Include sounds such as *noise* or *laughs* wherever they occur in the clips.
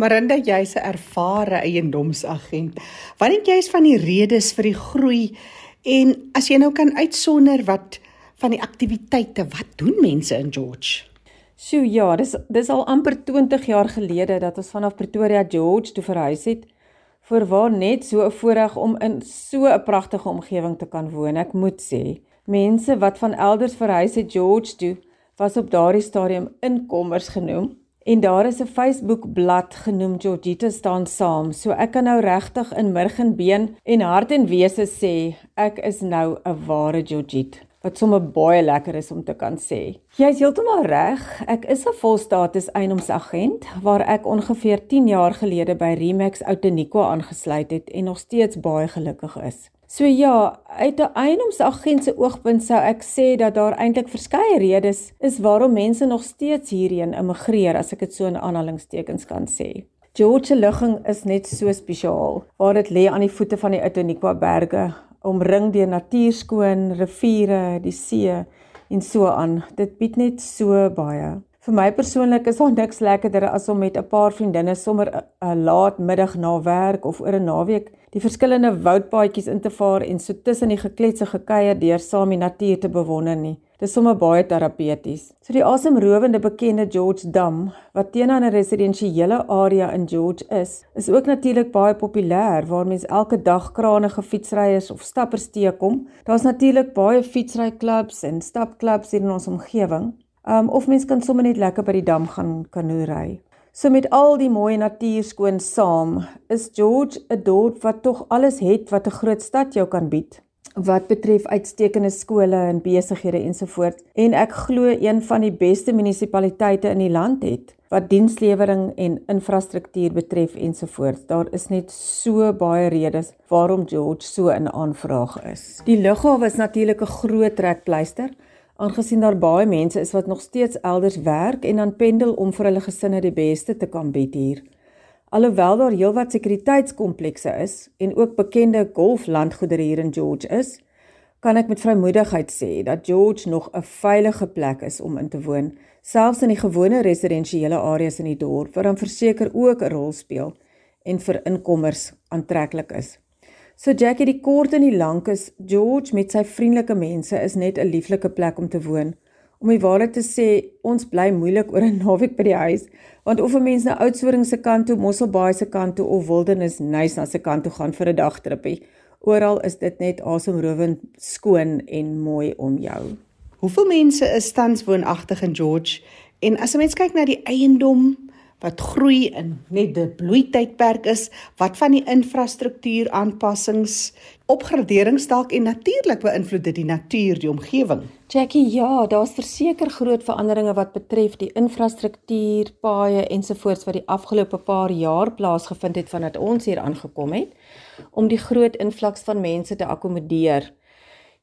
Marinda, jy's 'n ervare eiendomsagent. Wat dink jy is van die redes vir die groei en as jy nou kan uitsonder wat van die aktiwiteite, wat doen mense in George? Sjoe, ja, dis dis al amper 20 jaar gelede dat ons vanaf Pretoria George toe verhuis het. Voorwaar net so 'n voorreg om in so 'n pragtige omgewing te kan woon. Ek moet sê, mense wat van elders verhuis het George toe, was op daardie stadium inkommers genoem En daar is 'n Facebook bladsy genoem Georgita staan saam. So ek kan nou regtig in murg en been en hart en wese sê ek is nou 'n ware Georgita. Wat sommer baie lekker is om te kan sê. Jy's heeltemal reg. Ek is 'n volstatus eienoomsagent waar ek ongeveer 10 jaar gelede by Remax Outeniqua aangesluit het en nog steeds baie gelukkig is. So ja, uit 'n eienoomsagent se oogpunt sou ek sê dat daar eintlik verskeie redes is waarom mense nog steeds hierheen immigreer as ek dit so in aanhalingstekens kan sê. George se ligging is net so spesiaal, waar dit lê aan die voete van die Outeniqua berge, omring deur natuurskoon, riviere, die see en so aan. Dit bied net so baie. Vir my persoonlik is daar niks lekkerder as om met 'n paar vriendinne sommer 'n laat middag na werk of oor 'n naweek die verskillende woudpaadjies in te vaar en so tussen die gekletse gekuier deur saam die natuur te bewonder nie. Dis sommer baie terapeuties. So die asemrowende bekende George Dam wat teenoor 'n residensiële area in George is, is ook natuurlik baie populêr waar mense elke dag kranige fietsryers of stappers teekom. Daar's natuurlik baie fietsryklubs en stapklubs hier in ons omgewing. Um of mens kan sommer net lekker by die dam gaan kanoe ry. So met al die mooi natuur skoon saam, is George 'n dorp wat tog alles het wat 'n groot stad jou kan bied. Wat betref uitstekende skole en besighede ensovoorts en ek glo een van die beste munisipaliteite in die land het wat dienslewering en infrastruktuur betref ensovoorts. Daar is net so baie redes waarom George so in aanvraag is. Die lughawe is natuurlik 'n groot trekpleister aangesien daar baie mense is wat nog steeds elders werk en dan pendel om vir hulle gesinne die beste te kan bied hier. Alhoewel daar heelwat sekuriteitskomplekse is en ook bekende golflandgoedere hier in George is, kan ek met vrymoedigheid sê dat George nog 'n veilige plek is om in te woon, selfs in die gewone residensiële areas in die dorp, wat dan verseker ook 'n rol speel en vir inkommers aantreklik is. So Jackie, die kort en die lank is George met sy vriendelike mense is net 'n lieflike plek om te woon. Om die waarheid te sê, ons bly moeilik oor 'n *laughs* naweek by die huis, want of 'n mens na Oudtshoorn se kant toe, Mosselbaai se kant toe of Wildernis Nys na se kant toe gaan vir 'n dagtrippie, oral is dit net asemrowend skoon en mooi om jou. Hoeveel mense is tans woonagtig in George? En as 'n mens kyk na die eiendom, wat groei in net die bloeitydperk is, wat van die infrastruktuur aanpassings, opgraderings dalk en natuurlik beïnvloed dit die natuur, die omgewing. Jackie, ja, daar's verseker groot veranderinge wat betref die infrastruktuur, paaie ensovoorts wat die afgelope paar jaar plaasgevind het vandat ons hier aangekom het om die groot invloeks van mense te akkommodeer.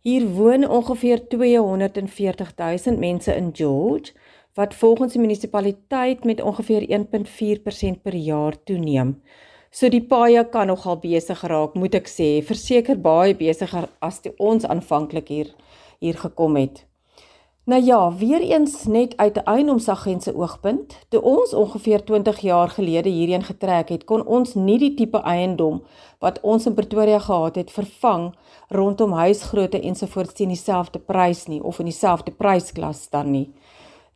Hier woon ongeveer 240 000 mense in George wat volgens die munisipaliteit met ongeveer 1.4% per jaar toeneem. So die paaie kan nogal besig raak, moet ek sê, verseker baie besigger as toe ons aanvanklik hier hier gekom het. Nou ja, weer eens net uit 'n eienoomsagent se oogpunt, toe ons ongeveer 20 jaar gelede hierheen getrek het, kon ons nie die tipe eiendom wat ons in Pretoria gehad het vervang rondom huisgrootte ensovoorts teen dieselfde prys nie of in dieselfde prysklas staan nie.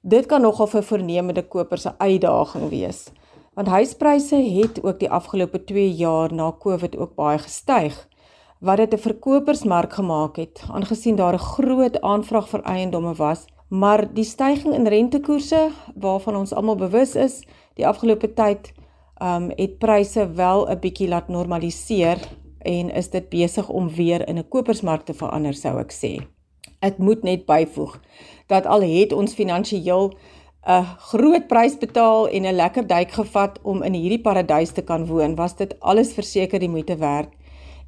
Dit kan nogal vir voornemende kopers 'n uitdaging wees, want huispryse het ook die afgelope 2 jaar na Covid ook baie gestyg, wat dit 'n verkopersmark gemaak het, aangesien daar 'n groot aanvraag vir eiendomme was, maar die stygings in rentekoerse waarvan ons almal bewus is, die afgelope tyd um het pryse wel 'n bietjie laat normaliseer en is dit besig om weer in 'n kopersmark te verander sou ek sê. Ek moet net byvoeg dat al het ons finansiëel 'n groot prys betaal en 'n lekker duik gevat om in hierdie paradys te kan woon, was dit alles verseker die moeite werd.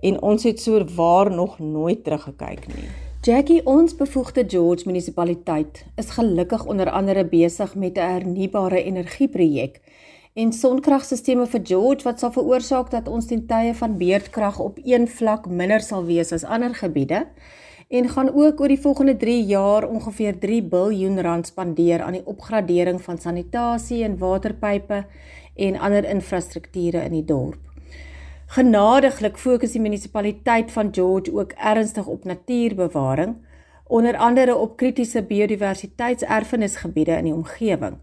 En ons het so waar nog nooit teruggekyk nie. Jackie, ons bevoegde George munisipaliteit is gelukkig onder andere besig met 'n hernubare energieprojek. En sonkragstelsels vir George wat sal veroorsaak dat ons ten tye van beurtkrag op een vlak minder sal wees as ander gebiede en gaan ook oor die volgende 3 jaar ongeveer 3 miljard rand spandeer aan die opgradering van sanitasie en waterpype en ander infrastrukture in die dorp. Genadiglik fokus die munisipaliteit van George ook ernstig op natuurbewaring, onder andere op kritiese biodiversiteitserfenisgebiede in die omgewing.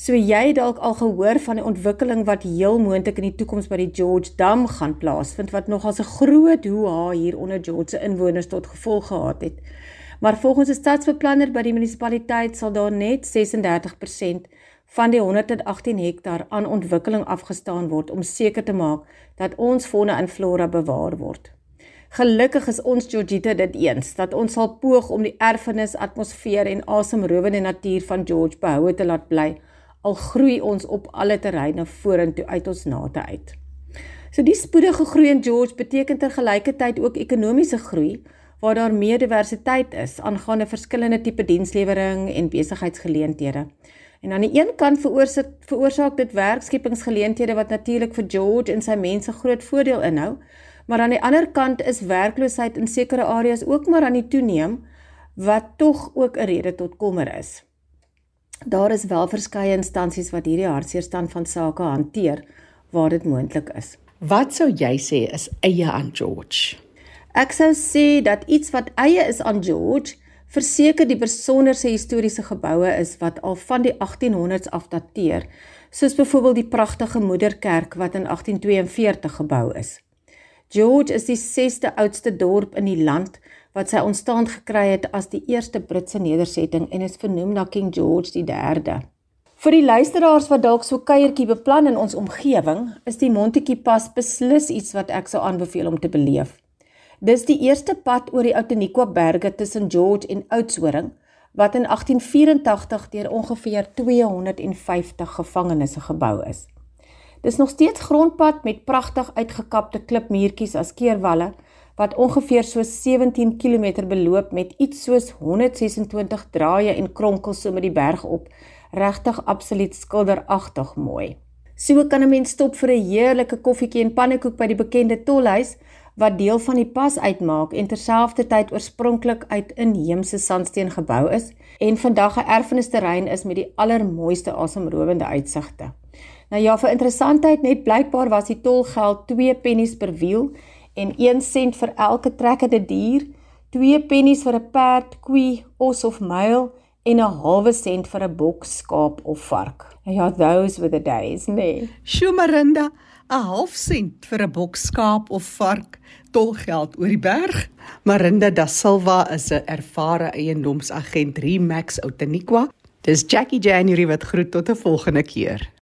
So jy dalk al gehoor van die ontwikkeling wat heel moontlik in die toekoms by die George Dam gaan plaasvind wat nog as 'n groot hoeha hier onder George se inwoners tot gevolg gehad het. Maar volgens 'n stadsbeplanner by die munisipaliteit sal daar net 36% van die 118 hektaar aan ontwikkeling afgestaan word om seker te maak dat ons fauna en flora bewaar word. Gelukkig is ons Georgita dit eens dat ons sal poog om die erfenis, atmosfeer en asemrowende natuur van George behoue te laat bly al groei ons op alle terreine vorentoe uit ons nate uit. So die spoedige groei in George beteken tergelykertyd ook ekonomiese groei waar daar meer diversiteit is aangaande verskillende tipe dienslewering en besigheidsgeleenthede. En aan die een kant veroorsaak veroorsaak dit werkskepingsgeleenthede wat natuurlik vir George en sy mense groot voordeel inhou, maar aan die ander kant is werkloosheid in sekere areas ook maar aan die toeneem wat tog ook 'n rede tot kommer is. Daar is wel verskeie instansies wat hierdie hartseerstand van sake hanteer waar dit moontlik is. Wat sou jy sê is eie aan George? Ek sou sê dat iets wat eie is aan George verseker die besonderse historiese geboue is wat al van die 1800s af dateer, soos byvoorbeeld die pragtige moederkerk wat in 1842 gebou is. George is die 6ste oudste dorp in die land wat sy ontstaan gekry het as die eerste Britse nedersetting en is vernoem na King George III. Vir die luisteraars wat dalk so kuiertjie beplan in ons omgewing, is die Montetjie Pas beslis iets wat ek sou aanbeveel om te beleef. Dis die eerste pad oor die Outeniqua berge tussen George en Oudtshoorn wat in 1884 deur ongeveer 250 gevangenes gebou is. Dis nog steeds grondpad met pragtig uitgekapte klipmuurtjies as keerwalle wat ongeveer so 17 km beloop met iets soos 126 draaie en kronkels so met die berg op. Regtig absoluut skilderagtig mooi. So kan 'n mens stop vir 'n heerlike koffietjie en pannekoek by die bekende tolhuis wat deel van die pas uitmaak en terselfdertyd oorspronklik uit inheemse sandsteen gebou is en vandag 'n erfenisterrein is met die allermooiste asemrowende uitsigte. Nou ja, vir interessantheid net blykbaar was die tolgeld 2 pennies per wiel en 1 sent vir elke trekkende dier, 2 pennies vir 'n perd, koe, os of muil en 'n halwe sent vir 'n bok, skaap of vark. Ja, those were the days, nee. Shumarinda, 'n half sent vir 'n bok, skaap of vark, tolgeld oor die berg. Marinda da Silva is 'n ervare eiendomsagent Remax Outeniqua. Dis Jackie January wat groet tot 'n volgende keer.